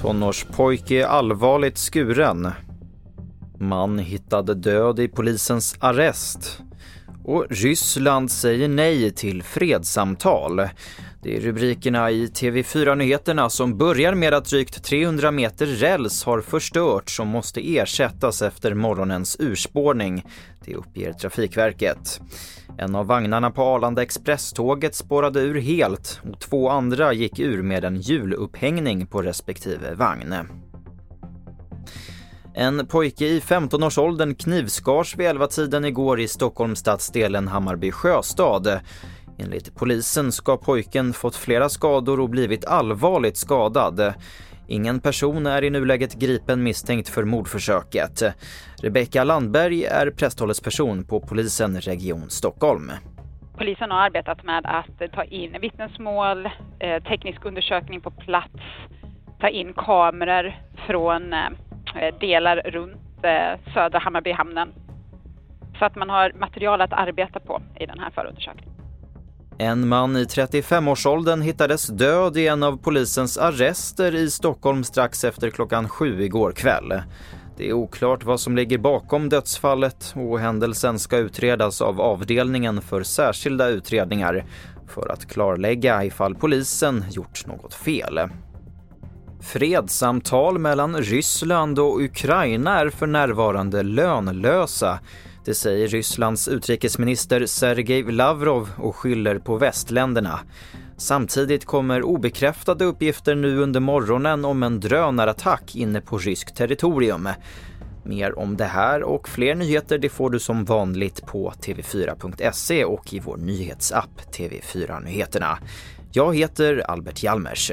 Tonårspojke allvarligt skuren. Man hittade död i polisens arrest. Och Ryssland säger nej till fredssamtal. Det är rubrikerna i TV4-nyheterna som börjar med att drygt 300 meter räls har förstörts och måste ersättas efter morgonens urspårning. Det uppger Trafikverket. En av vagnarna på Arlanda Expresståget spårade ur helt och två andra gick ur med en hjulupphängning på respektive vagn. En pojke i 15-årsåldern knivskars vid 11-tiden igår i Stockholms stadsdelen Hammarby sjöstad. Enligt polisen ska pojken fått flera skador och blivit allvarligt skadad. Ingen person är i nuläget gripen misstänkt för mordförsöket. Rebecka Landberg är presthållesperson på polisen Region Stockholm. Polisen har arbetat med att ta in vittnesmål, eh, teknisk undersökning på plats, ta in kameror från eh, delar runt eh, södra Hammarbyhamnen. Så att man har material att arbeta på i den här förundersökningen. En man i 35-årsåldern hittades död i en av polisens arrester i Stockholm strax efter klockan sju igår kväll. Det är oklart vad som ligger bakom dödsfallet och händelsen ska utredas av avdelningen för särskilda utredningar för att klarlägga ifall polisen gjort något fel. Fredssamtal mellan Ryssland och Ukraina är för närvarande lönlösa det säger Rysslands utrikesminister Sergej Lavrov och skyller på västländerna. Samtidigt kommer obekräftade uppgifter nu under morgonen om en drönarattack inne på ryskt territorium. Mer om det här och fler nyheter det får du som vanligt på tv4.se och i vår nyhetsapp TV4 Nyheterna. Jag heter Albert Hjalmers.